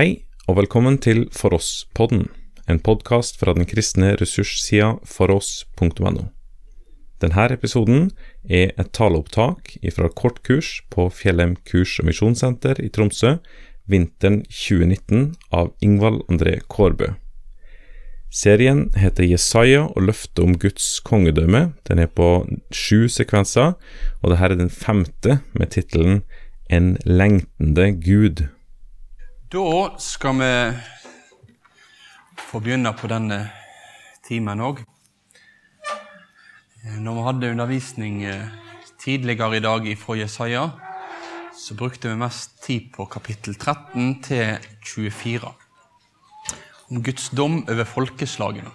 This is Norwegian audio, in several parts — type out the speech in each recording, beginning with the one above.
Hei, og velkommen til For oss-podden, en podkast fra den kristne ressurssida foross.no. Denne episoden er et taleopptak fra kortkurs på Fjellheim kurs- og misjonssenter i Tromsø vinteren 2019 av Ingvald André Kårbø. Serien heter Jesaja og løftet om Guds kongedømme. Den er på sju sekvenser, og dette er den femte med tittelen En lengtende Gud. Da skal vi få begynne på denne timen òg. Når vi hadde undervisning eh, tidligere i dag fra Jesaja, så brukte vi mest tid på kapittel 13 til 24. Om Guds dom over folkeslagene.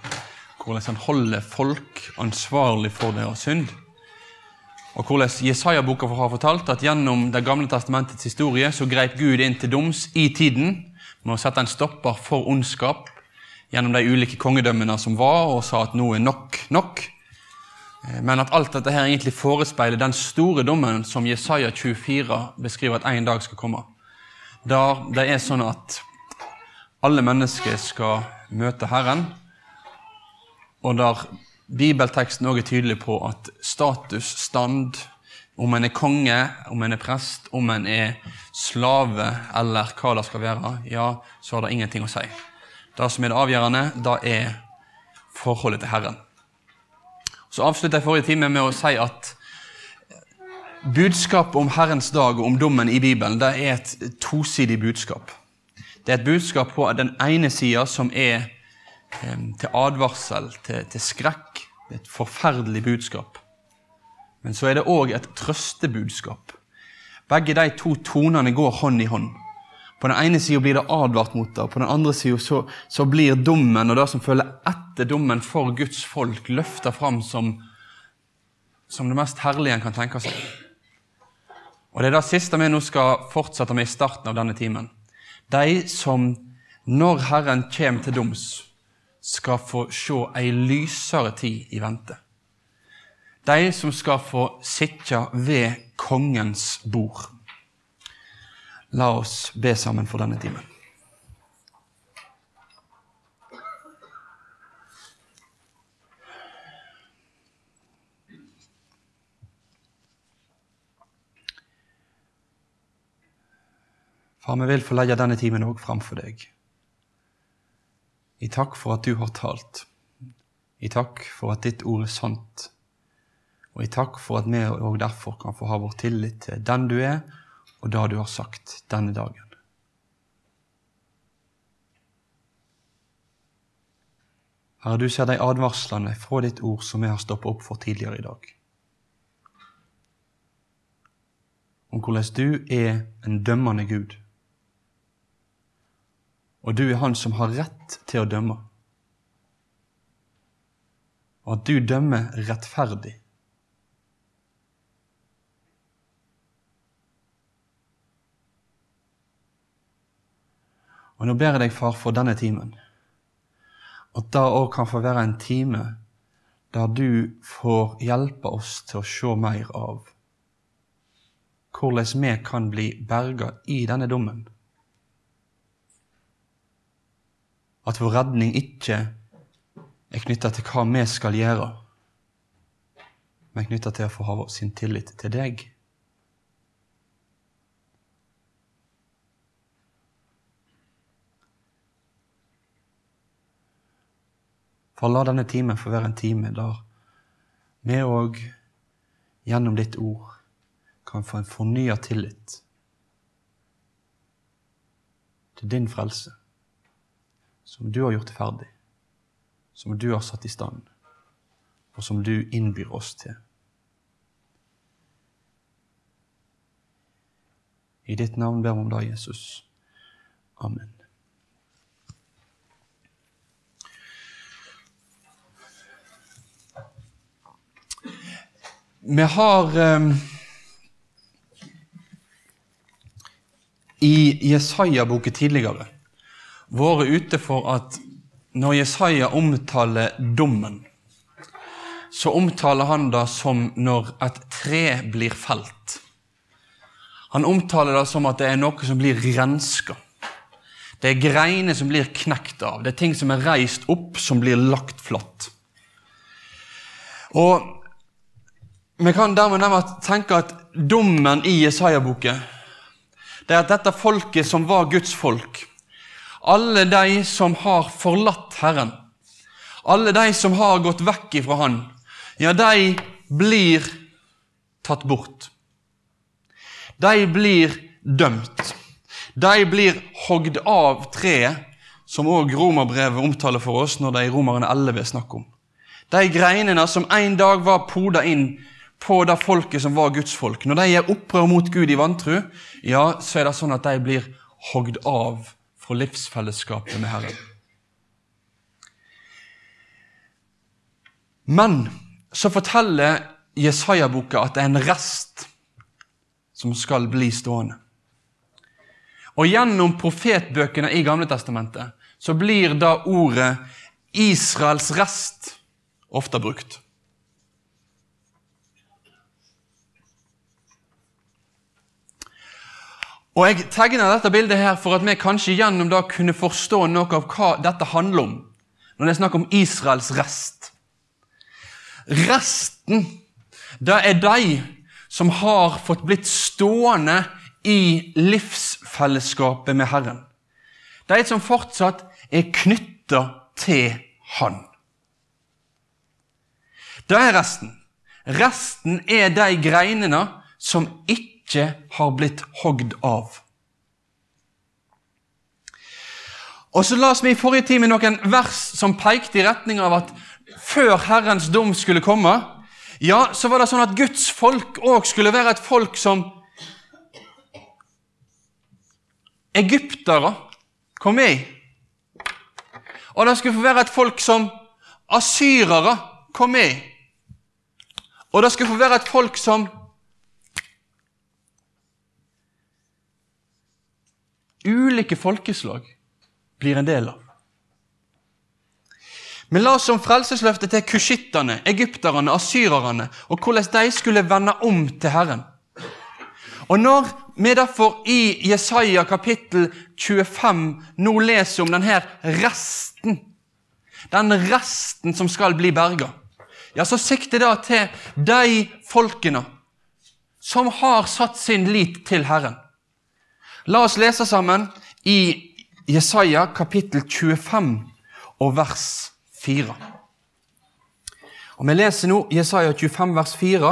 Hvordan han holder folk ansvarlig for deres synd. Og hvordan Jesaja-boka har fortalt at gjennom Det gamle testamentets historie så greip Gud inn til doms i tiden med å sette en stopper for ondskap gjennom de ulike kongedømmene som var, og sa at nå er nok nok. Men at alt dette her egentlig forespeiler den store dommen som Jesaja 24 beskriver at en dag skal komme. Der det er sånn at alle mennesker skal møte Herren, og der bibelteksten også er tydelig på at status, stand, om en er konge, om en er prest, om en er slave eller hva det skal være, ja, så har det ingenting å si. Det som er det avgjørende, det er forholdet til Herren. Så avslutta jeg forrige time med å si at budskapet om Herrens dag og om dommen i Bibelen det er et tosidig budskap. Det er et budskap på den ene sida som er til advarsel, til, til skrekk. Det er et forferdelig budskap. Men så er det òg et trøstebudskap. Begge de to tonene går hånd i hånd. På den ene sida blir det advart mot det, og på den andre sida så, så, blir dommen og det som følger etter dommen for Guds folk, løfta fram som, som det mest herlige en kan tenke seg. Og Det er det siste vi nå skal fortsette med i starten av denne timen. De som, når Herren kommer til doms, skal få se ei lysere tid i vente. De som skal få sitte ved kongens bord. La oss be sammen for denne timen. Far, vi vil få legge denne timen òg framfor deg. I takk for at du har talt. I takk for at ditt ord er sant. Og i takk for at vi òg derfor kan få ha vår tillit til den du er, og det du har sagt denne dagen. Herre, du ser de advarslene fra ditt ord som vi har stoppet opp for tidligere i dag. Om hvordan du er en dømmende Gud. Og du er han som har rett til å dømme. Og at du dømmer rettferdig. Og nå ber jeg deg, far, for denne timen, at det òg kan få være en time der du får hjelpe oss til å se mer av hvordan vi kan bli berga i denne dommen. At vår redning ikke er knytta til hva vi skal gjøre, men knytta til å få ha sin tillit til deg. For la denne timen få være en time der vi òg gjennom ditt ord kan få en fornya tillit til din frelse som du har gjort ferdig, som du har satt i stand, og som du innbyr oss til. I ditt navn ber vi om det, Jesus. Amen. Vi har um, i Jesaja-boken tidligere vært ute for at når Jesaja omtaler dommen, så omtaler han det som når et tre blir felt. Han omtaler det som at det er noe som blir renska. Det er greiner som blir knekt av. Det er ting som er reist opp, som blir lagt flatt. Og vi kan dermed, tenke at dommen i Jesaja-boken det er at dette folket som var Guds folk, alle de som har forlatt Herren, alle de som har gått vekk ifra Han, ja, de blir tatt bort. De blir dømt. De blir hogd av treet, som òg romerbrevet omtaler for oss når det i Romerne 11 er snakk om. De greinene som en dag var poda inn på det folket som var Guds folk. Når de gjør opprør mot Gud i vantru, ja, så er det sånn at de blir hogd av fra livsfellesskapet med Herren. Men så forteller Jesaja-boka at det er en rest som skal bli stående. Og gjennom profetbøkene i Gamle Testamentet så blir da ordet Israels rest ofte brukt. Og Jeg tegner dette bildet her for at vi kanskje gjennom da kunne forstå noe av hva dette handler om, når det er snakk om Israels rest. Resten, det er de som har fått blitt stående i livsfellesskapet med Herren. De som fortsatt er knytta til Han. Det er resten. Resten er de greinene som ikke har blitt hogd av. Og så las vi i forrige time noen vers som pekte i retning av at før Herrens dom skulle komme, ja, så var det sånn at Guds folk òg skulle være et folk som egyptere kom i. Og det skulle få være et folk som asyrere kom i. Og det skulle få være et folk som ulike folkeslag blir en del av. Men la oss om frelsesløftet til kushittene, egypterne, asyrerne, og hvordan de skulle vende om til Herren. Og når vi derfor i Jesaja kapittel 25 nå leser om denne resten, den resten som skal bli berga, ja, så sikter det til de folkene som har satt sin lit til Herren. La oss lese sammen i Jesaja kapittel 25 og vers 4. Og Vi leser nå Jesaja 25 vers 4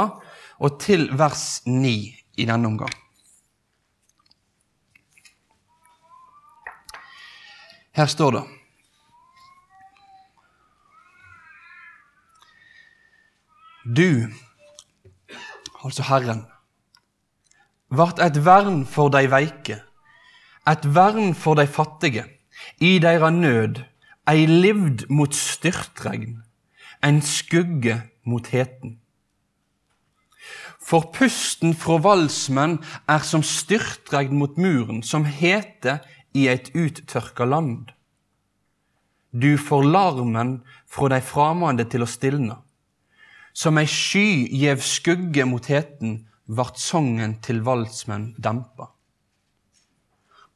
og til vers 9 i denne omgang. Her står det Du, altså Herren, vart et vern for de veike, et vern for de fattige, i deira nød, ei livd mot styrtregn, en skugge mot heten. For pusten fra valsmenn er som styrtregn mot muren, som hete i et uttørka land. Du får larmen fra de framande til å stilne. Som ei sky gjev skugge mot heten, vart songen til valdsmenn dempa.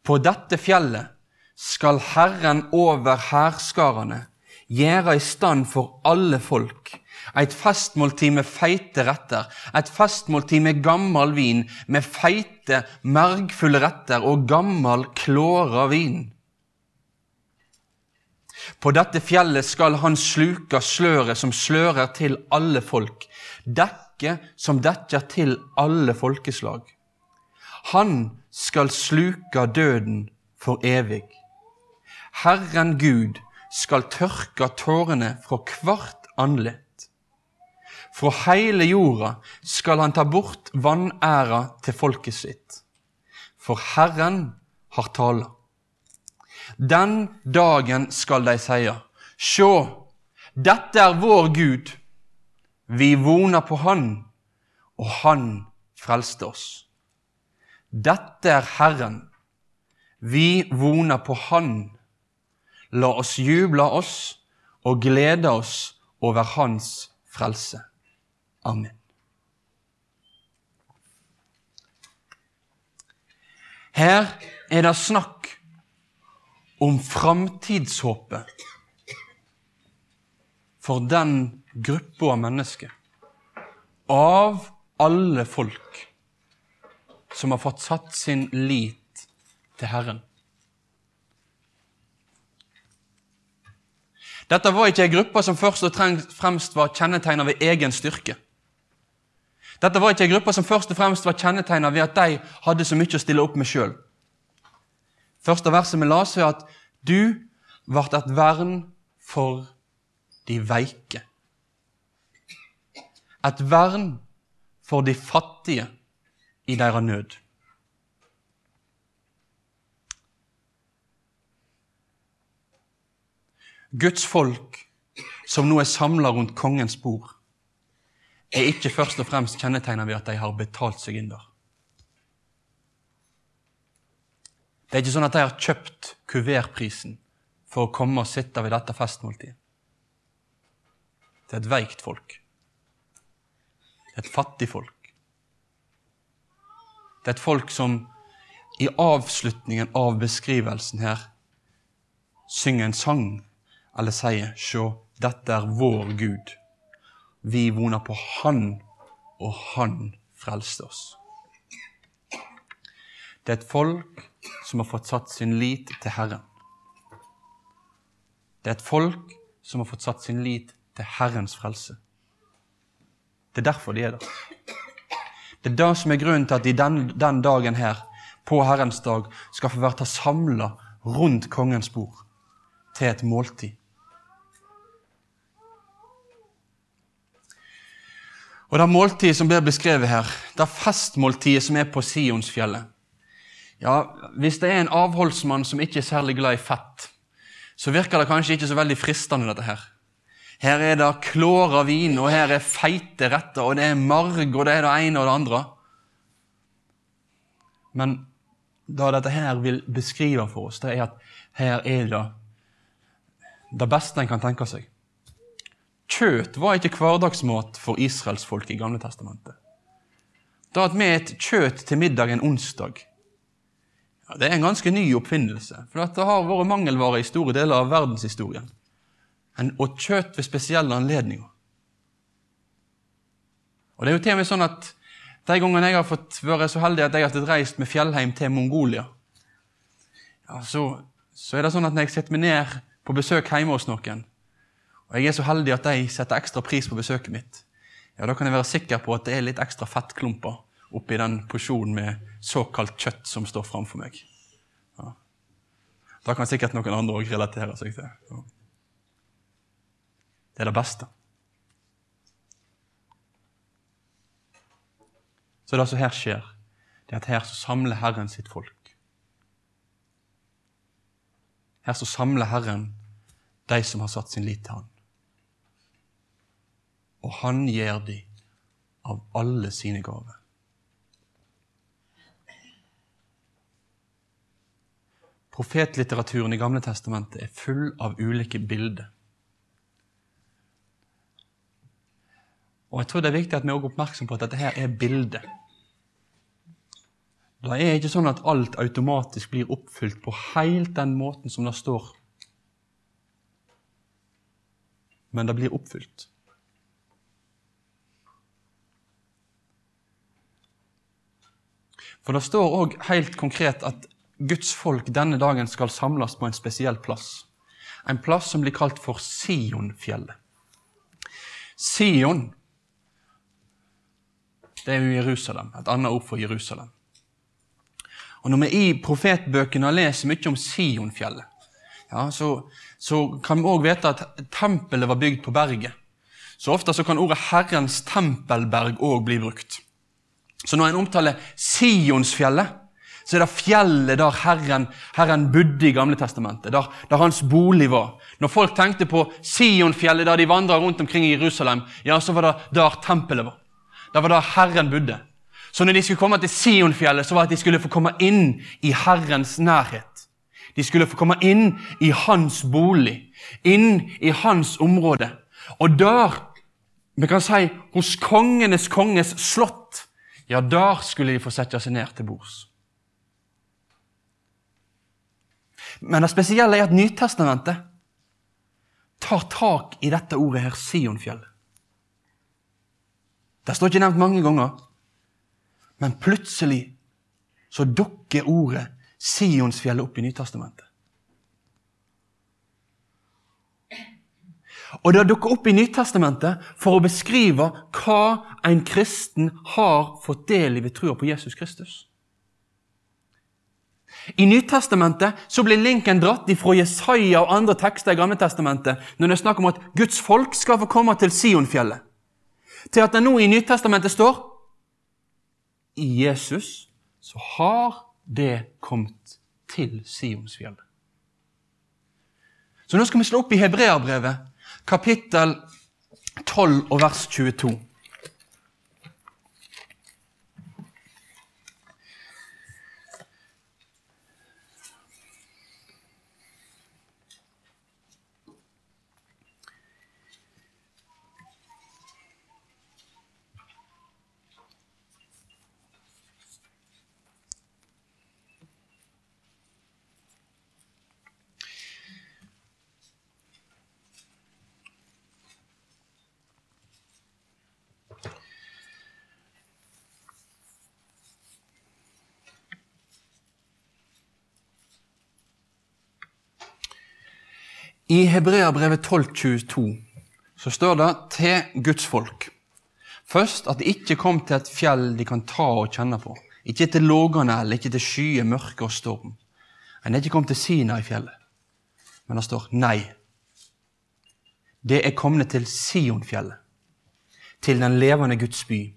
På dette fjellet skal Herren over hærskarane gjøre i stand for alle folk et festmåltid med feite retter, et festmåltid med gammel vin, med feite, mergfulle retter og gammel, klåra vin. På dette fjellet skal han sluka sløret som slører til alle folk, dekke som dekker til alle folkeslag. Han skal sluka døden for evig. Herren Gud skal tørke tårene fra hvert andlet. Fra hele jorda skal han ta bort vanæra til folket sitt. For Herren har tala. Den dagen skal de seie, Sjå, dette er vår Gud. Vi vona på Han, og Han frelste oss. Dette er Herren. Vi vona på Han. La oss juble oss og glede oss over Hans frelse. Amen. Her er det snakk om framtidshåpet for den gruppa av mennesker, av alle folk, som har fått satt sin lit til Herren. Dette var ikke ei gruppe som først og fremst var kjennetegna ved egen styrke. Dette var ikke ei gruppe som først og fremst var kjennetegna ved at de hadde så mye å stille opp med sjøl. Første verset vi las, er at du ble et vern for de veike. Et vern for de fattige i deres nød. Guds folk, som nå er samla rundt kongens bord, er ikke først og fremst kjennetegna ved at de har betalt seg inn der. Det er ikke sånn at de har kjøpt kuvertprisen for å komme og sitte ved dette festmåltidet. Det er et veikt folk. Et fattig folk. Det er et folk som i avslutningen av beskrivelsen her synger en sang eller sier Sjå, dette er vår Gud. Vi voner på Han, og Han frelste oss. Det er et folk som har fått satt sin lit til Herren. Det er et folk som har fått satt sin lit til Herrens frelse. Det er derfor de er der. Det er det som er grunnen til at de den, den dagen her, på Herrens dag, skal få være samla rundt kongens bord til et måltid. Og det måltidet som blir beskrevet her, det festmåltidet som er på Sionsfjellet ja, Hvis det er en avholdsmann som ikke er særlig glad i fett, så virker det kanskje ikke så veldig fristende, dette her. Her er det klåra vin, og her er feite retter, og det er marg, og det er det ene og det andre. Men det dette her vil beskrive for oss, det er at her er det det beste en kan tenke seg. Kjøtt var ikke hverdagsmat for israelsfolket i Gamle testamentet. Da at vi et kjøtt til middag en onsdag, ja, det er en ganske ny oppfinnelse. For det har vært mangelvare i store deler av verdenshistorien. Og kjøtt ved spesielle anledninger. Og det er jo til og med sånn at De gangene jeg har fått vært så heldig at jeg har reist med fjellheim til Mongolia, ja, så, så er det sånn at når jeg setter meg ned på besøk hjemme hos noen, og jeg er så heldig at de setter ekstra pris på besøket mitt, ja, da kan jeg være sikker på at det er litt ekstra fettklumper oppi den porsjonen med såkalt kjøtt som står framfor meg. Ja. Da kan sikkert noen andre òg relatere seg til. Ja. Det er det beste. Så det som her skjer, det er at her så samler Herren sitt folk. Her så samler Herren de som har satt sin lit til Han og han gir de av alle sine gaver. Profetlitteraturen i Gamle testamentet er full av ulike bilder. Og jeg tror Det er viktig at vi er oppmerksom på at dette her er bildet. Det er ikke sånn at alt automatisk blir oppfylt på helt den måten som det står. Men det blir oppfylt. For det står òg helt konkret at Guds folk denne dagen skal samles på en spesiell plass. En plass som blir kalt for Sionfjellet. Sion, det er jo Jerusalem, et annet ord for Jerusalem. Og Når vi i profetbøkene leser mye om Sionfjellet, ja, så, så kan vi òg vite at tempelet var bygd på berget. Så ofte så kan ordet Herrens tempelberg òg bli brukt. Så når en omtaler Sionsfjellet, så er det fjellet der Herren, Herren bodde i Gamle Testamentet, der, der, hans bolig var. Når folk tenkte på Sionfjellet, der de vandra rundt omkring i Jerusalem, ja, så var det der tempelet var. Det var der Herren bodde. Så når de skulle komme til Sionfjellet, så var det at de skulle få komme inn i Herrens nærhet. De skulle få komme inn i hans bolig, inn i hans område. Og der, vi kan si, hos kongenes konges slott, ja, der skulle de få sette seg ned til bords. Men det spesielle er at Nytestamentet tar tak i dette ordet her, Sionfjell. Det står ikke nevnt mange ganger, men plutselig så dukker ordet Sionsfjellet opp i Nytestamentet. Og det dukker opp i Nytestamentet for å beskrive hva en kristen har fått del i ved trua på Jesus Kristus. I Nytestamentet så blir linken dratt fra Jesaja og andre tekster i Gamletestamentet når det er snakk om at Guds folk skal få komme til Sionfjellet, til at det nå i Nytestamentet står i Jesus så har det kommet til Sionsfjellet. Så nå skal vi slå opp i Hebreabrevet, kapittel 12 og vers 22. I Hebreabrevet 12,22 så står det til Guds folk først at de ikke kom til et fjell de kan ta og kjenne på. Ikke til lågene eller ikke til skyer, mørke og storm. En er ikke kommet til Sinai-fjellet. Men det står nei. Det er kommet til Sionfjellet, til den levende Guds by,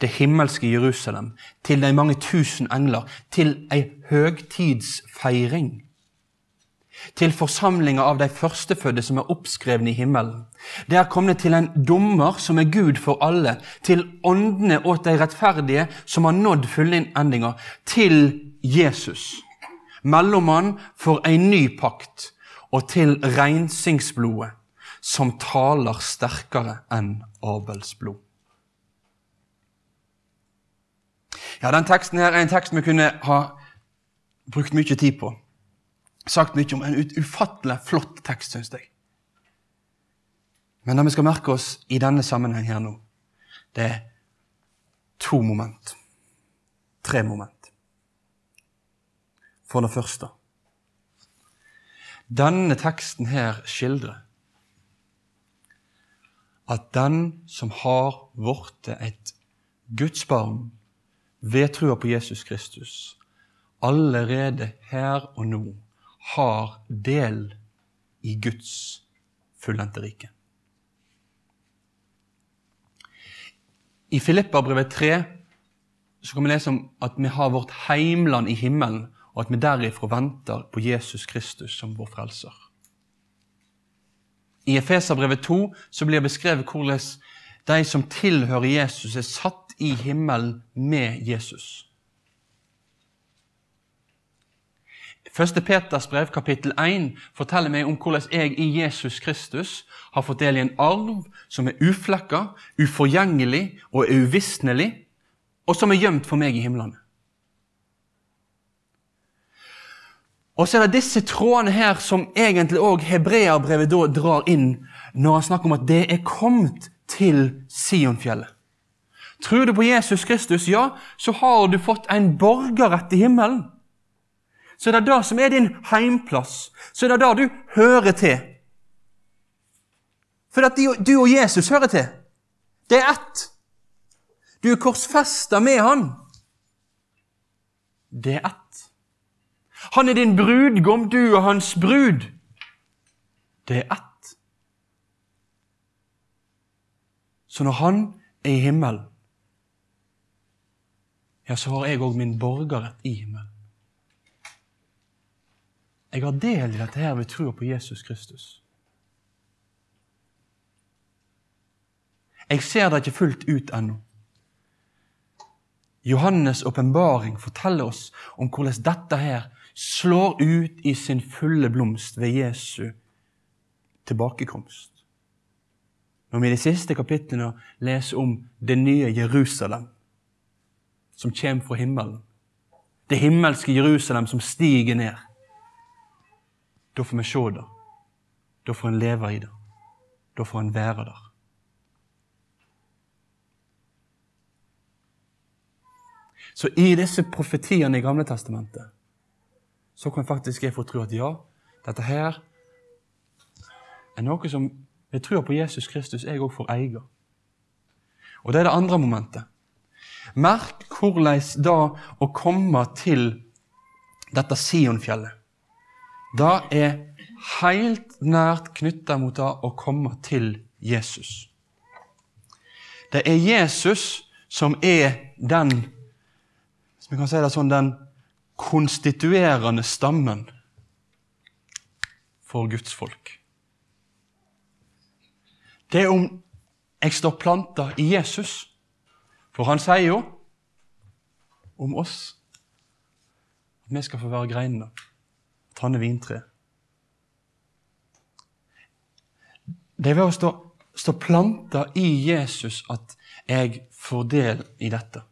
det himmelske Jerusalem, til de mange tusen engler, til ei høgtidsfeiring til forsamlinga av de førstefødde som er oppskrevne i himmelen. Det er kommet til en dommer som er Gud for alle, til åndene åt de rettferdige som har nådd fullendinga, til Jesus, mellommann for en ny pakt, og til reinsingsblodet, som taler sterkere enn Abels blod. Ja, den teksten her er en tekst vi kunne ha brukt mye tid på sagt mye om. En ufattelig flott tekst, syns jeg. Men det vi skal merke oss i denne sammenheng her nå, det er to moment. Tre moment. For det første Denne teksten her skildrer at den som har blitt et Guds barn ved trua på Jesus Kristus, allerede her og nå har del i Guds fullendte rike. I Filippabrevet 3 så kan vi lese om at vi har vårt heimland i himmelen, og at vi derifra venter på Jesus Kristus som vår frelser. I Efeserbrevet 2 så blir det beskrevet hvordan de som tilhører Jesus, er satt i himmelen med Jesus. Første Peters brev, kapittel 1, forteller meg om hvordan jeg i Jesus Kristus har fått del i en arv som er uflekka, uforgjengelig og uvisnelig, og som er gjemt for meg i himlene. Og så er det disse trådene her som egentlig òg hebreerbrevet drar inn når han snakker om at det er kommet til Sionfjellet. Tror du på Jesus Kristus, ja, så har du fått en borgerrett i himmelen så er det det som er din heimplass. Så er det det du hører til. For at du og Jesus hører til. Det er ett. Du er korsfesta med han. Det er ett. Han er din brudgom, du og hans brud. Det er ett. Så når han er i himmelen, ja, så har jeg òg min borgerrett i himmelen. Jeg har del i dette her ved troa på Jesus Kristus. Jeg ser det ikke fullt ut ennå. Johannes' åpenbaring forteller oss om hvordan dette her slår ut i sin fulle blomst ved Jesu tilbakekomst. Når vi i de siste kapitlene leser om det nye Jerusalem, som kommer fra himmelen. Det himmelske Jerusalem som stiger ned. Da får vi se det. Da får en leve i det. Da får en være der. Så i disse profetiene i Gamle Testamentet så kan faktisk jeg få tro at ja, dette her er noe som jeg tror på Jesus Kristus jeg òg får eie. Og det er det andre momentet. Merk hvordan da å komme til dette Sionfjellet Det er helt nært knytta mot det å komme til Jesus. Det er Jesus som er den hvis vi kan si det sånn, den konstituerende stammen for Guds folk. Det er om jeg står planta i Jesus. For han sier jo om oss at vi skal få være greinene, er. Det er ved å stå, stå planta i Jesus at jeg får del i dette.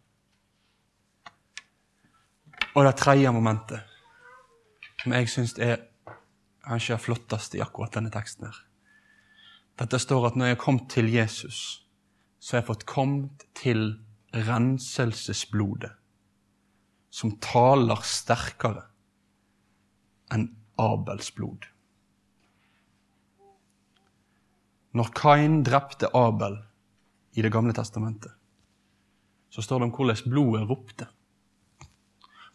Og det tredje momentet, som jeg syns er kanskje det flotteste i akkurat denne teksten her. Dette står at når jeg kom til Jesus, så har jeg fått kommet til renselsesblodet, som taler sterkere enn Abels blod. Når Kain drepte Abel i Det gamle testamentet, så står det om hvordan blodet ropte.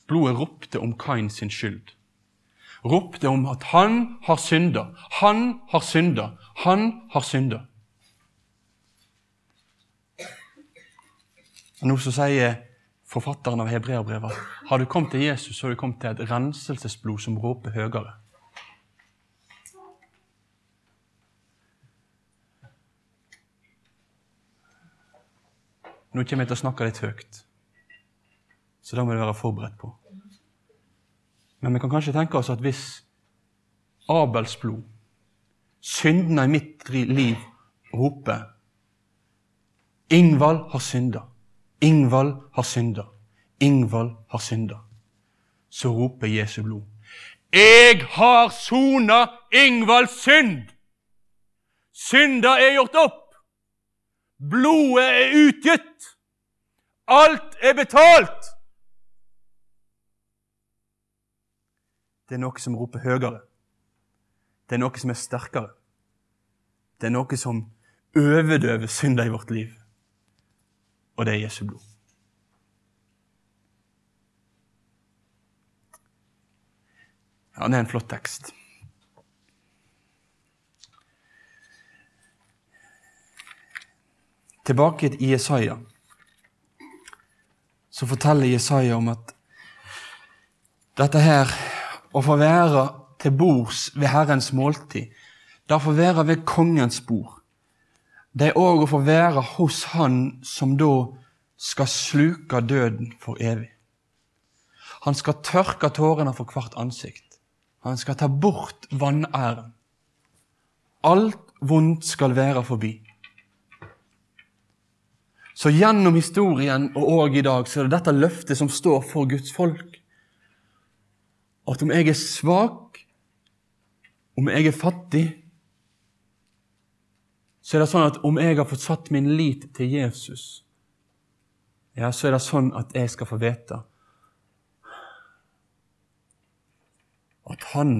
Blodet ropte om Kain sin skyld. Ropte om at han har synda, han har synda, han har synda. Nå så sier forfatteren av hebreerbrevet har du kommet til Jesus, så har du kommet til et renselsesblod som råper høyere. Nå kommer jeg til å snakke litt høyt, så det må du være forberedt på. Men vi kan kanskje tenke oss at hvis Abels blod, syndene i mitt liv, roper Ingvald har synda. Ingvald har synda. Ingvald har synda. Så roper Jesu blod. Jeg har sona Ingvalds synd! Synda er gjort opp. Blodet er utgitt. Alt er betalt. Det er noe som roper høyere. Det er noe som er sterkere. Det er noe som overdøver synda i vårt liv. Og det er Jesu blod. Ja, det er en flott tekst. Tilbake i Jesaja. Så forteller Jesaja om at dette her å få være til bords ved Herrens måltid, da få være ved kongens bord, det er òg å få være hos Han som da skal sluke døden for evig. Han skal tørke tårene for hvert ansikt. Han skal ta bort vanæren. Alt vondt skal være forbi. Så gjennom historien og òg i dag så er det dette løftet som står for Guds folk at om jeg er svak, om jeg er fattig, så er det sånn at om jeg har fått satt min lit til Jesus, ja, så er det sånn at jeg skal få vite at han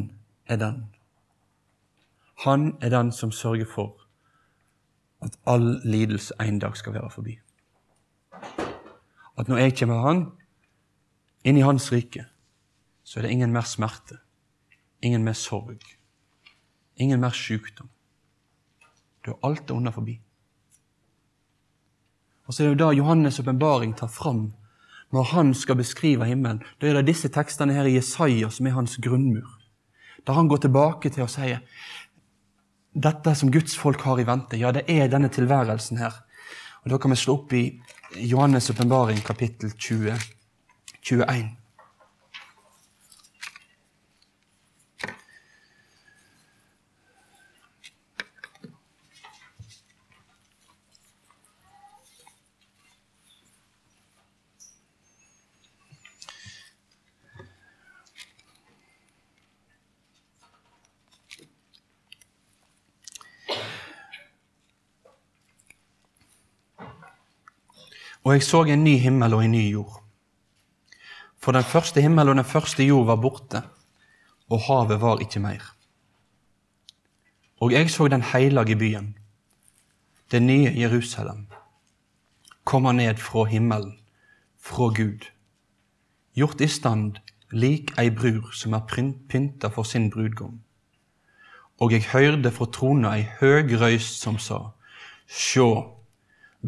er den. Han er den som sørger for at all lidelse en dag skal være forbi. At når jeg kommer han, inn i Hans rike, så er det ingen mer smerte, ingen mer sorg, ingen mer sykdom. Har alt er under forbi. Og så er det jo da Johannes' åpenbaring tar fram når han skal beskrive himmelen. Da er det disse tekstene her i Jesaja som er hans grunnmur. Da han går tilbake til å si dette som Guds folk har i vente, ja, det er denne tilværelsen her. Og Da kan vi slå opp i Johannes' åpenbaring kapittel 20, 21. Og jeg så en ny himmel og en ny jord. For den første himmel og den første jord var borte, og havet var ikke mer. Og jeg så den hellige byen, det nye Jerusalem, komme ned fra himmelen, fra Gud, gjort i stand lik ei brur som er pynta for sin brudgom. Og jeg hørte fra trona ei høg røyst som sa, Sjå,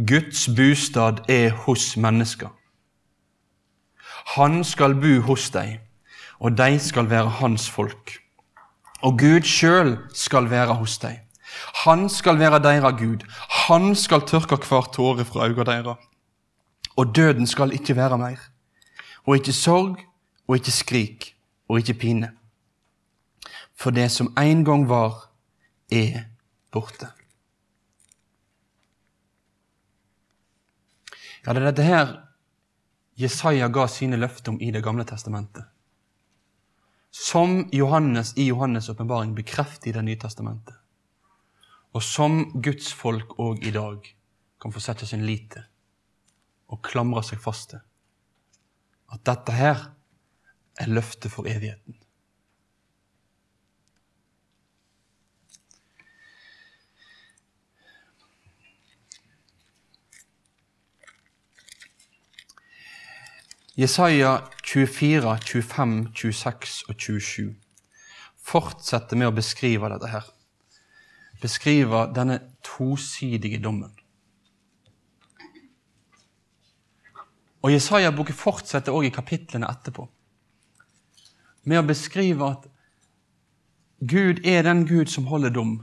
Guds bostad er hos mennesker. Han skal bo hos deg, og de skal være hans folk. Og Gud sjøl skal være hos deg. Han skal være deres Gud. Han skal tørke hver tåre fra øynene deres. Og døden skal ikke være mer. Og ikke sorg, og ikke skrik, og ikke pine. For det som en gang var, er borte. Ja, det er dette her Jesaja ga sine løfter om i Det gamle testamentet. Som Johannes i Johannes' åpenbaring bekrefter i Det nye testamentet. Og som Guds folk òg i dag kan få sette sin lit til og klamre seg fast til. At dette her er løftet for evigheten. Jesaja 24, 25, 26 og 27 fortsetter med å beskrive dette her. Beskrive denne tosidige dommen. Og Jesaja-boken fortsetter også i kapitlene etterpå med å beskrive at Gud er den Gud som holder dom,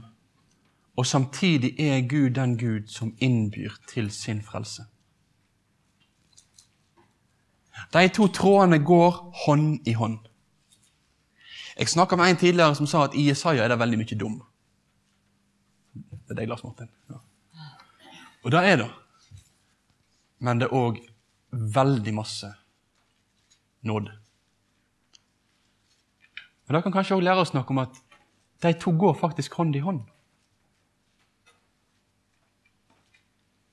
og samtidig er Gud den Gud som innbyr til sin frelse. De to trådene går hånd i hånd. Jeg snakka med en tidligere som sa at i Jesaja er det veldig mye dum. Det er deg, Lars Martin. Ja. Og det er det. Men det er òg veldig masse nåde. Men det kan kanskje òg lære oss noe om at de to går faktisk hånd i hånd.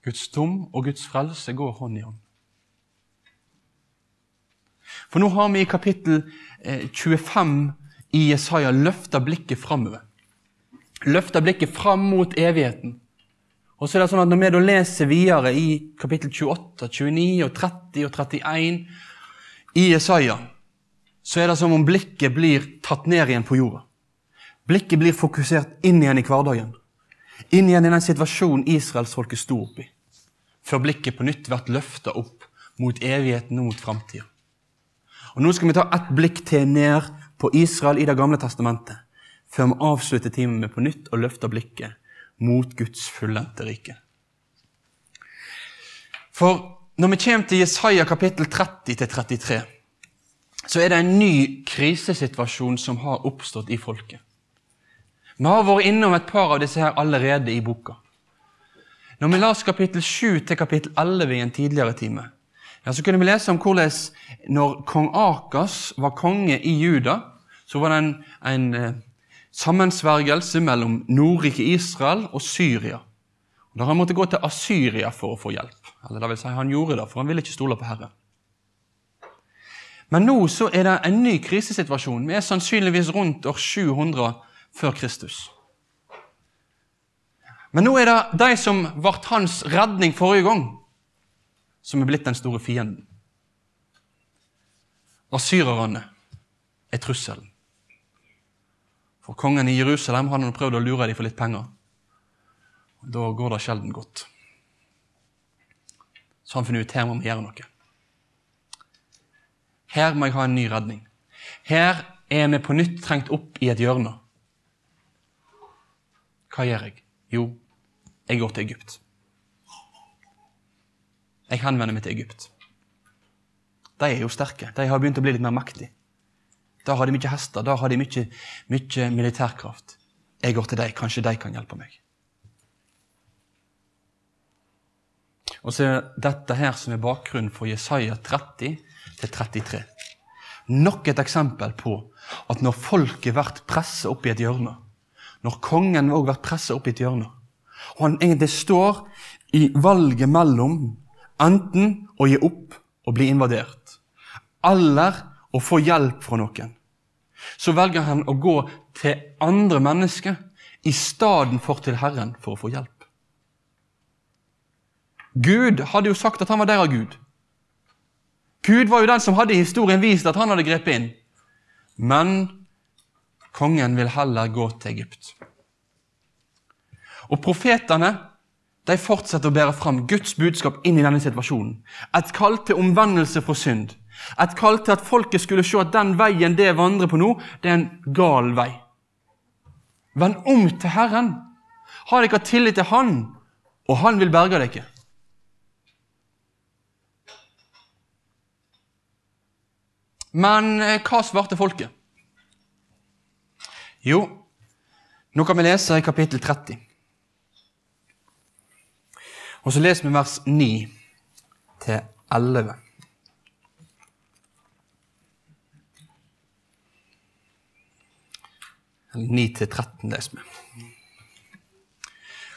Guds dom og Guds frelse går hånd i hånd. For nå har vi i kapittel 25 eh, i Jesaja løfta blikket framover. Løfta blikket fram mot evigheten. Og så er det sånn at Når vi da leser videre i kapittel 28, 29, og 30 og 31 i Jesaja, så er det som om blikket blir tatt ned igjen på jorda. Blikket blir fokusert inn igjen i hverdagen. Inn igjen i den situasjonen israelsfolket sto oppi. Før blikket på nytt blir løfta opp mot evigheten og mot framtida. Og Nå skal vi ta ett blikk til ned på Israel i Det gamle testamentet, før vi avslutter timen med på nytt å løfte blikket mot Guds fullendte rike. For når vi kommer til Jesaja kapittel 30-33, så er det en ny krisesituasjon som har oppstått i folket. Vi har vært innom et par av disse her allerede i boka. Når vi las kapittel 7 til kapittel 11 i en tidligere time, ja, så kunne vi lese om hvordan når kong Akas var konge i Juda, så var det en, en eh, sammensvergelse mellom Nordriket Israel og Syria. Og da Han måtte gå til Asyria for å få hjelp. Eller det vil si, Han gjorde det, for han ville ikke stole på Herren. Men nå så er det en ny krisesituasjon. Vi er sannsynligvis rundt år 700 før Kristus. Men nå er det de som ble hans redning forrige gang, som er blitt den store fienden. Asyrerne er trusselen. For kongen i Jerusalem han har prøvd å lure dem for litt penger. Da går det sjelden godt. Så han finner ut her må vi gjøre noe. Her må jeg ha en ny redning. Her er vi på nytt trengt opp i et hjørne. Hva gjør jeg? Jo, jeg går til Egypt. Jeg henvender meg til Egypt. De er jo sterke. De har begynt å bli litt mer mektige. Da har de mye hester, da har de mye, mye militærkraft. Jeg går til dem. Kanskje de kan hjelpe meg. Og så er dette her som er bakgrunnen for Jesaja 30 33. Nok et eksempel på at når folket blir presset opp i et hjørne, når kongen òg blir presset opp i et hjørne, og han egentlig står i valget mellom enten å gi opp og bli invadert, eller å få hjelp fra noen, så velger han å gå til andre mennesker i stedet for til Herren for å få hjelp. Gud hadde jo sagt at han var der av Gud. Gud var jo den som hadde i historien vist at han hadde grepet inn. Men kongen vil heller gå til Egypt. Og profetene de fortsetter å bære fram Guds budskap inn i denne situasjonen. Et kall til omvendelse fra synd. Et kall til at folket skulle se at den veien det vandrer på nå, det er en gal vei. Vend om til Herren. Ha dere tillit til Han, og Han vil berge dere. Men eh, hva svarte folket? Jo, nå kan vi lese i kapittel 30. Og så leser vi vers 9 til 11. Eller 9 til 13 leser vi.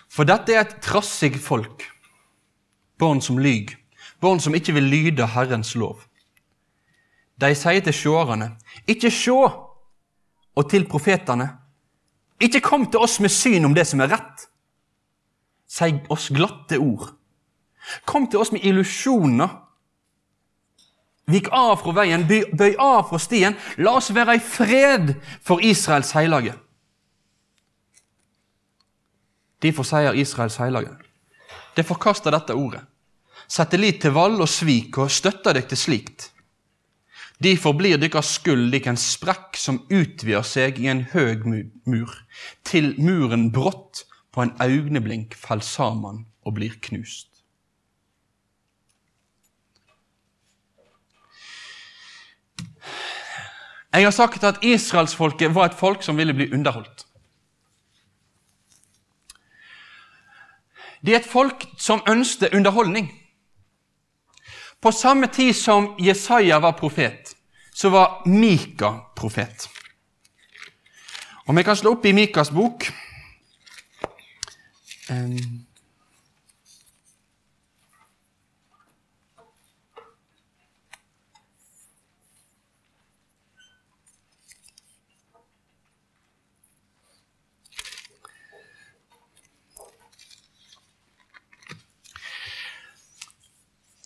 For dette er et trassig folk, barn som lyg, barn som ikke vil lyde Herrens lov. De sier til seerne, ikke sjå, og til profetene, ikke kom til oss med syn om det som er rett. Si oss glatte ord. Kom til oss med illusjoner. Vik av fra veien, bøy av fra stien. La oss være i fred for Israels hellige. Derfor sier Israels hellige. De forkaster dette ordet. Setter lit til vold og svik og støtter dere til slikt. Derfor blir deres skyld lik en sprekk som utvider seg i en høg mur, til muren brått på en øyeblink faller sammen og blir knust. Jeg har sagt at israelsfolket var et folk som ville bli underholdt. Det er et folk som ønsket underholdning. På samme tid som Jesaja var profet, så var Mika profet. Og Vi kan slå opp i Mikas bok. Um,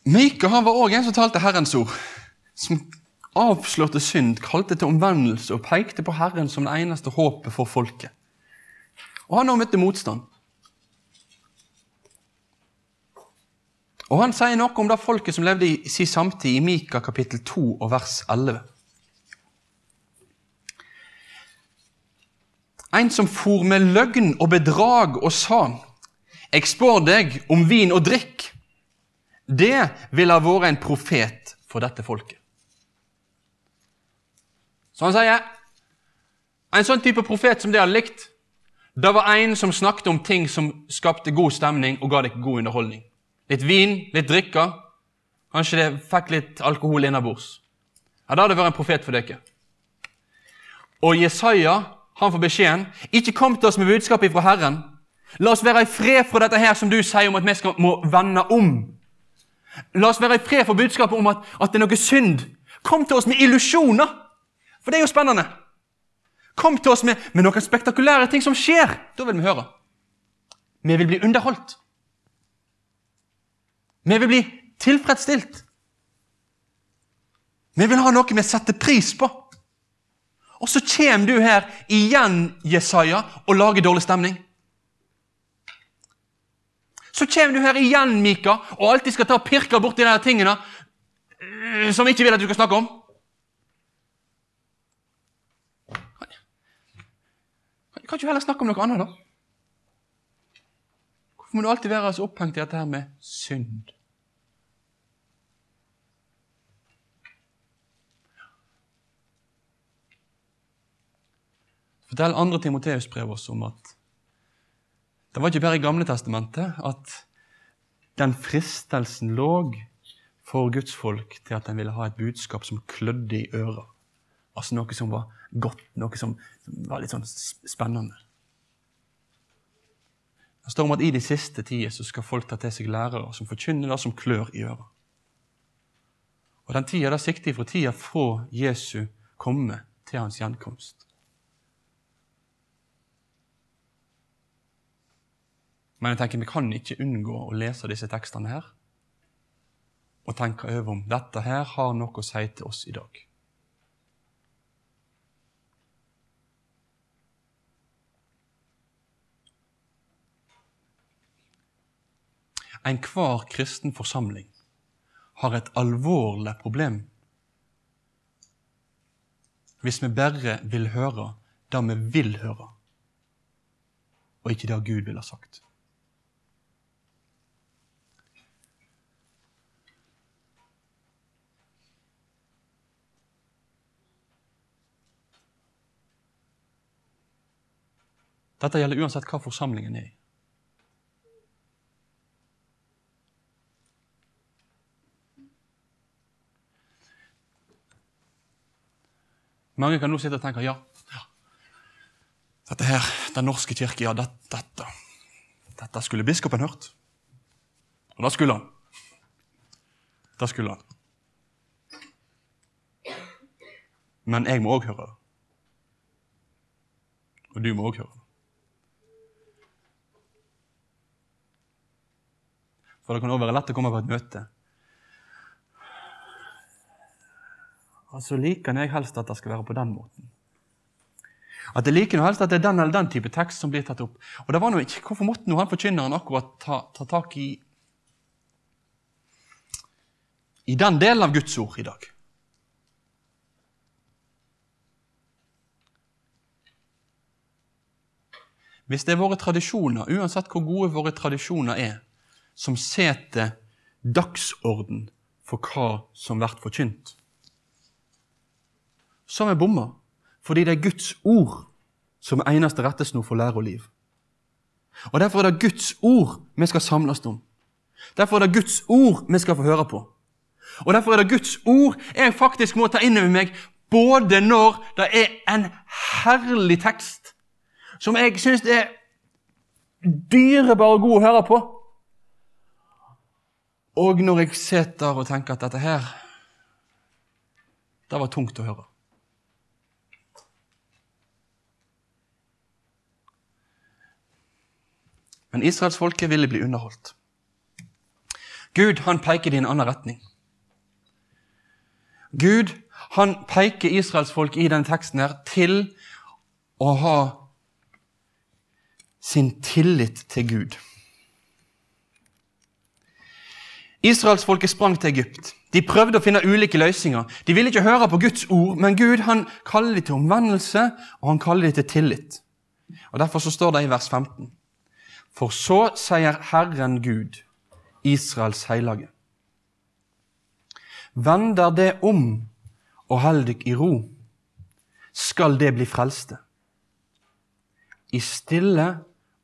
Mika han var òg en som talte Herrens ord, som avslørte synd, kalte til omvendelse og pekte på Herren som det eneste håpet for folket. Og han òg møtte motstand. Og Han sier noe om det folket som levde i sin samtid, i Mika kapittel 2 og vers 11. En som for med løgn og bedrag og sa:" Jeg spår deg om vin og drikk. Det ville ha vært en profet for dette folket. Så han sier en sånn type profet som det hadde likt, det var en som snakket om ting som skapte god stemning og ga deg god underholdning. Litt vin, litt drikke. Kanskje det fikk litt alkohol innabords. Ja, Da hadde det vært en profet for dere. Og Jesaja han får beskjeden ikke kom til oss med budskapet fra Herren. La oss være i fred for dette her som du sier om at vi skal, må vende om. La oss være i fred for budskapet om at, at det er noe synd. Kom til oss med illusjoner, for det er jo spennende. Kom til oss med, med noen spektakulære ting som skjer. Da vil vi høre. Vi vil bli underholdt. Vi vil bli tilfredsstilt. Vi vil ha noe vi setter pris på. Og så kommer du her igjen, Jesaja, og lager dårlig stemning. Så kommer du her igjen, Mika, og alltid skal ta og pirke borti de tingene eh, som ikke vil at du skal snakke om. Kan ikke heller snakke om noe annet, da? Hvorfor må du alltid være så opphengt i dette her med synd? Fortell andre Timoteus brev oss om at det var ikke bare i Gamle testamentet at den fristelsen lå for Guds folk til at en ville ha et budskap som klødde i øra. Altså noe som var godt, noe som var litt sånn spennende. Det står om at i de siste tider så skal folk ta til seg lærere som forkynner det som klør i øret. Og den tida der sikter fra tida fra Jesu komme til hans gjenkomst. Men jeg tenker vi kan ikke unngå å lese disse tekstene her og tenke over om dette her har noe å si til oss i dag. Enhver kristen forsamling har et alvorlig problem hvis vi bare vil høre det vi vil høre, og ikke det Gud vil ha sagt. Dette gjelder uansett hva forsamlingen er i. Mange kan nå sitte og tenke ja, ja. dette her, Den norske kirke, ja, dette, dette, dette skulle biskopen hørt. Og det skulle han. Det skulle han. Men jeg må òg høre det. Og du må òg høre det. For det kan òg være lett å komme på et møte. Og så liker jeg helst at det skal være på den måten. At jeg liker helst at det er den eller den type tekst som blir tatt opp. Og det var noe Hvorfor måtte han forkynneren akkurat ta, ta tak i i den delen av Guds ord i dag? Hvis det er våre tradisjoner, uansett hvor gode våre tradisjoner er, som setter dagsorden for hva som blir forkynt, har vi bomma. Fordi det er Guds ord som er eneste rettesnor for lære og liv. Og Derfor er det Guds ord vi skal samles om. Derfor er det Guds ord vi skal få høre på. Og Derfor er det Guds ord jeg faktisk må ta inn over meg, både når det er en herlig tekst som jeg syns er dyrebar og god å høre på, og når jeg sitter og tenker at dette her Det var tungt å høre. Men israelsfolket ville bli underholdt. Gud han peker i en annen retning. Gud han peker israelsfolk i denne teksten her til å ha sin tillit til Gud. Israelsfolket sprang til Egypt. De prøvde å finne ulike løsninger. De ville ikke høre på Guds ord, men Gud han kaller dem til omvendelse, og han kaller dem til tillit. Og Derfor så står det i vers 15. For så sier Herren Gud, Israels hellige. Vender det om og held dykk i ro, skal det bli frelste. I stille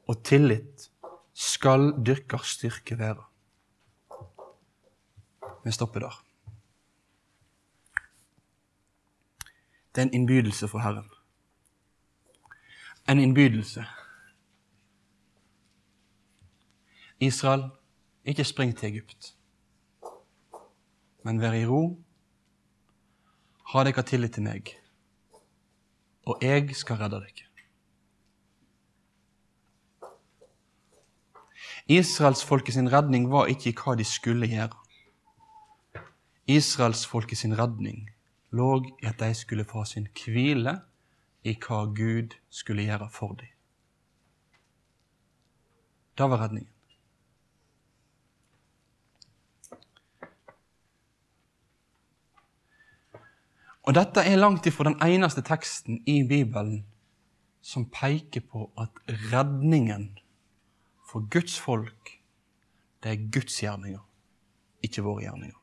og tillit skal dyrker styrke være. Vi stopper der. Det er en innbydelse for Herren. En innbydelse Israel, ikke spring til Egypt, men vær i ro. Ha dere tillit til meg, og jeg skal redde dere. Israelsfolket sin redning var ikke i hva de skulle gjøre. Israelsfolket sin redning lå i at de skulle få sin hvile i hva Gud skulle gjøre for dem. Det var redningen. Og dette er langt ifra den eneste teksten i Bibelen som peker på at redningen for Guds folk, det er Guds gjerninger, ikke våre gjerninger.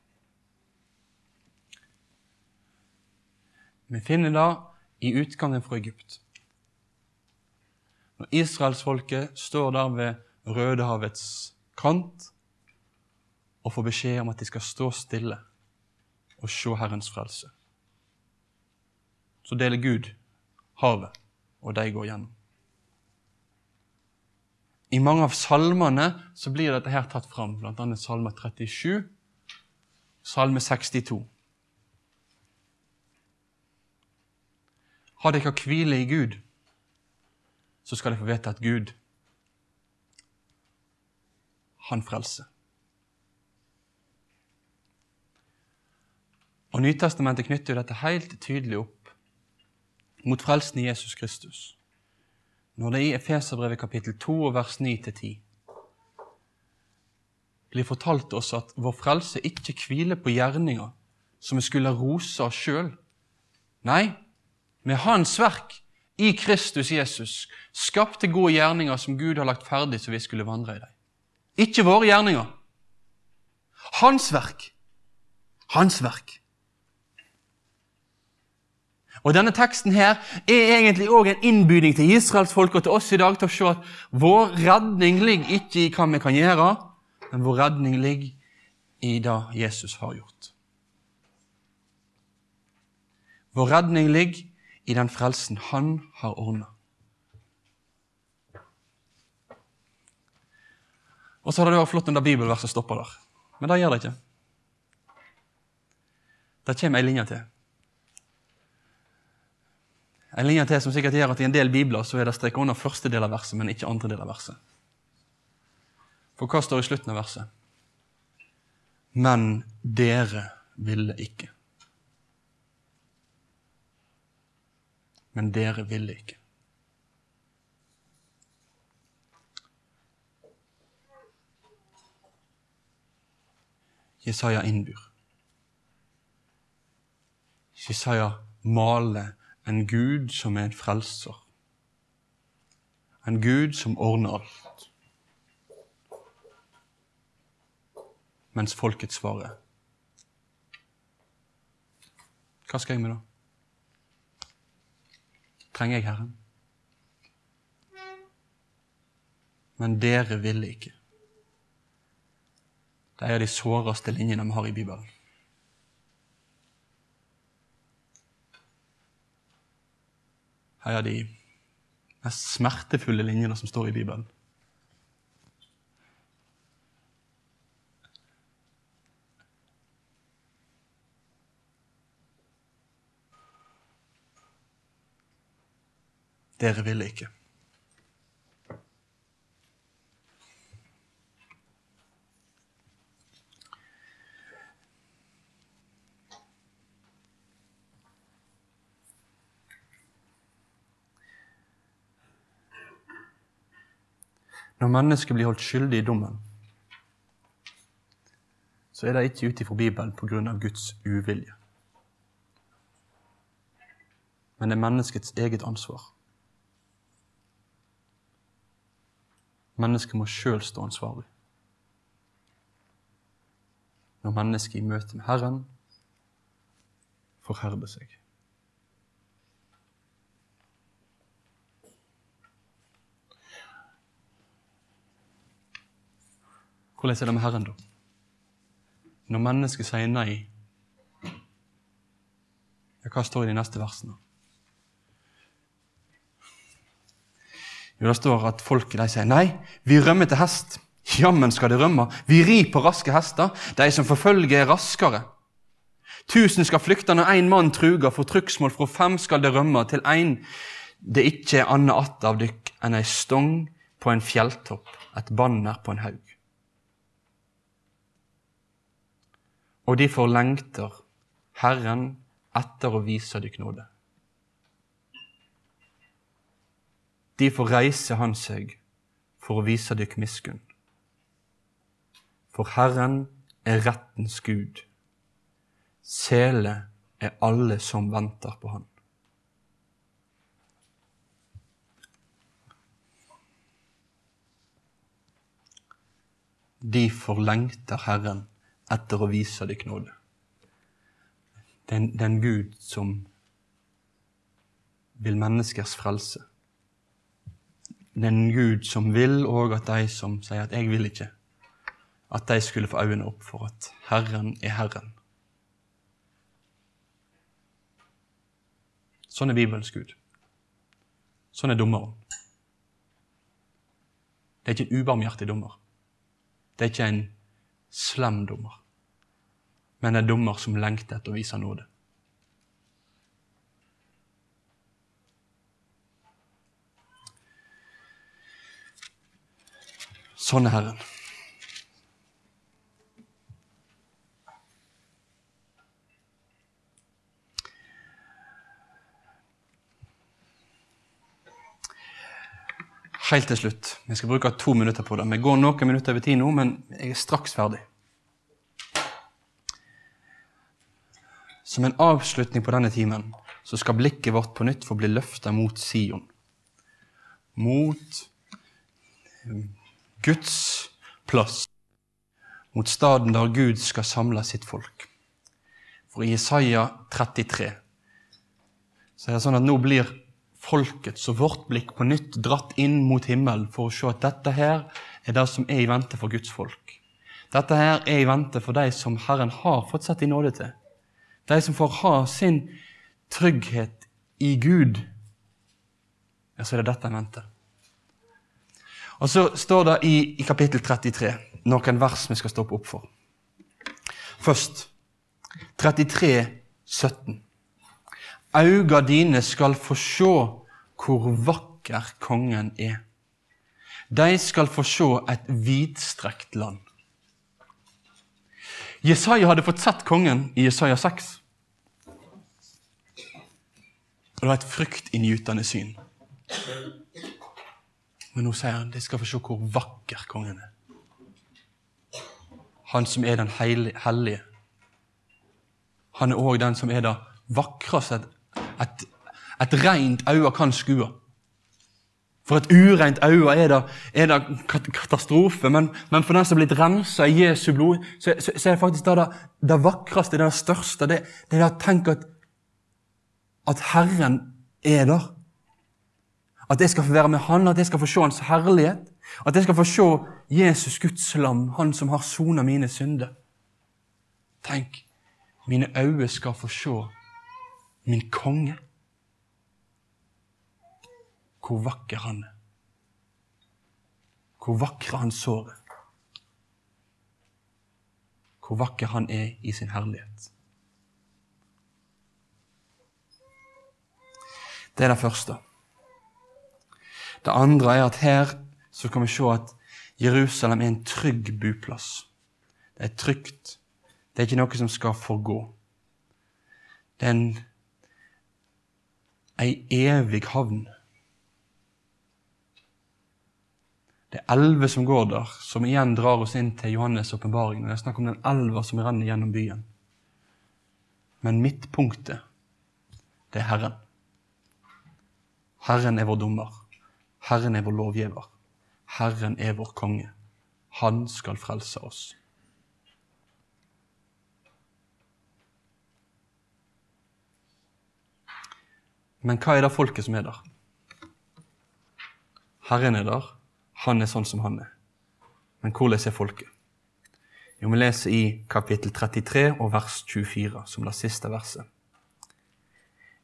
Vi finner det i utgangen fra Egypt. Når israelsfolket står der ved Rødehavets kant og får beskjed om at de skal stå stille og se Herrens frelse så deler Gud havet, og de går gjennom. I mange av salmene så blir dette her tatt fram, bl.a. salme 37, salme 62. Har dere hvile i Gud, så skal dere få vite at Gud, han frelser. Og Nytestamentet knytter jo dette helt tydelig opp mot frelsen i Jesus Kristus. Når det i Efeserbrevet kapittel 2 og vers 9-10 blir fortalt oss at vår frelse ikke hviler på gjerninger som vi skulle rose oss sjøl. Nei, med Hans verk i Kristus Jesus skapte gode gjerninger som Gud har lagt ferdig så vi skulle vandre i dem. Ikke våre gjerninger. Hans verk. Hans verk. Og Denne teksten her er egentlig òg en innbyding til israelsfolket og til oss i dag til å se at vår redning ligger ikke i hva vi kan gjøre, men vår redning ligger i det Jesus har gjort. Vår redning ligger i den frelsen han har ordna. Og så hadde det vært flott om det bibelverset stoppa der, men det gjør det ikke. Det kommer ei linje til. En linje til som sikkert gjør at i en del bibler så er det streket under første del av verset, men ikke andre del av verset. For hva står i slutten av verset? Men dere ville ikke. Men dere ville ikke. Jesaja innbyr. Jesaja maler en Gud som er en frelser. En Gud som ordner alt. Mens folket svarer Hva skal jeg med da? Trenger jeg Herren? Men dere ville ikke. Det er de såreste linjene vi har i Bibelen. Her er de mest smertefulle linjene som står i Bibelen. Dere ville ikke. Når mennesket blir holdt skyldig i dommen, så er det ikke ut ifra Bibelen pga. Guds uvilje. Men det er menneskets eget ansvar. Mennesket må sjøl stå ansvarlig. Når mennesket i møte med Herren forherder seg. Hvordan er det med Herren, da? Når mennesket sier nei, ja, hva står i de neste versene? Jo, Det står at folket de sier nei, vi rømmer til hest. Jammen skal de rømme. Vi rir på raske hester. De som forfølger, er raskere. Tusen skal flykte når én mann truger, for trugsmål fra fem skal det rømme, til én det ikke er annet att av dykk enn ei stong på en fjelltopp, et banner på en haug. Og derfor lengter Herren etter å vise dykk nåde. Derfor reiser Han seg for å vise dykk miskunn. For Herren er rettens Gud. Sele er alle som venter på Han. Derfor lengter Herren etter å vise deg nåde. Den, den Gud som vil menneskers frelse. Den Gud som vil og at de som sier at 'jeg vil ikke', at de skulle få øynene opp for at Herren er Herren. Sånn er Bibelens Gud. Sånn er dommeren. Det er ikke en ubarmhjertig dommer. Det er ikke en slem dommer. Men en dommer som lengter etter å vise nåde. Sånn er Herren. Helt til slutt. Vi skal bruke to minutter på det. Vi går noen minutter over tid nå, men jeg er straks ferdig. Som en avslutning på denne timen så skal blikket vårt på nytt få bli løfta mot Sion. Mot eh, Guds plass. Mot staden der Gud skal samle sitt folk. For i Isaiah 33 så er det sånn at nå blir folkets og vårt blikk på nytt dratt inn mot himmelen for å se at dette her er det som er i vente for Guds folk. Dette her er i vente for de som Herren har fått sett i nåde til. De som får ha sin trygghet i Gud. Ja, så er det dette jeg mente. Og så står det i, i kapittel 33 noen vers vi skal stoppe opp for. Først 33, 17. Auga dine skal få se hvor vakker kongen er. De skal få se et vidstrekt land. Jesaja hadde fått sett kongen i Jesaja 6. Og det var et fryktinngytende syn. Men nå sier han de skal få se hvor vakker kongen er. Han som er den hellige. Han er òg den som er det vakreste et, et rent øye kan skue. For et ureint øye er det, er det katastrofe, men, men, for den som er blitt rensa i Jesu blod, så, så, så er det faktisk det, det vakreste, det, største. Det, det er å tenke at, at Herren er der. At jeg skal få være med Han, at jeg skal få se Hans herlighet. At jeg skal få se Jesus, Guds lam, Han som har sona mine synder. Tenk, mine øyne skal få se min konge. Hvor vakker han er. Hvor vakre han sår er. Hvor vakker han er i sin herlighet. Det er det første. Det andre er at her så kan vi se at Jerusalem er en trygg buplass. Det er trygt. Det er ikke noe som skal forgå. Det er en ei evig havn. Det er elver som går der, som igjen drar oss inn til Johannes' åpenbaring. Det er snakk om den elva som renner gjennom byen. Men midtpunktet, det er Herren. Herren er vår dommer. Herren er vår lovgiver. Herren er vår konge. Han skal frelse oss. Men hva er det folket som er der? Herren er der. Han er sånn som han er. Men hvordan er folket? Jo, Vi leser i kapittel 33 og vers 24, som det siste verset.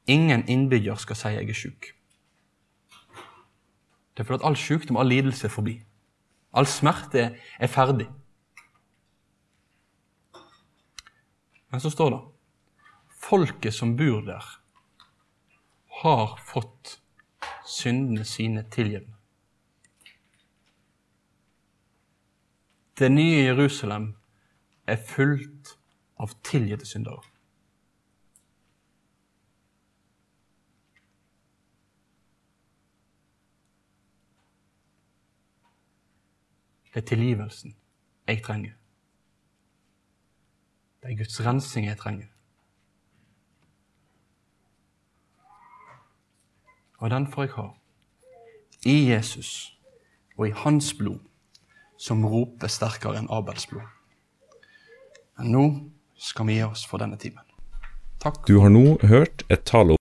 Ingen innbygger skal si jeg er sjuk. Det er fordi all sykdom, all lidelse er forbi. All smerte er ferdig. Men så står det folket som bor der, har fått syndene sine tilgitt. Det nye Jerusalem er fullt av tilgitte syndere. Det er tilgivelsen jeg trenger. Det er Guds rensing jeg trenger. Og den får jeg ha i Jesus og i hans blod, som roper sterkere enn Abels blod. Men nå skal vi gi oss for denne timen. Takk. Du har nå hørt et tale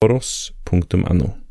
foross.no.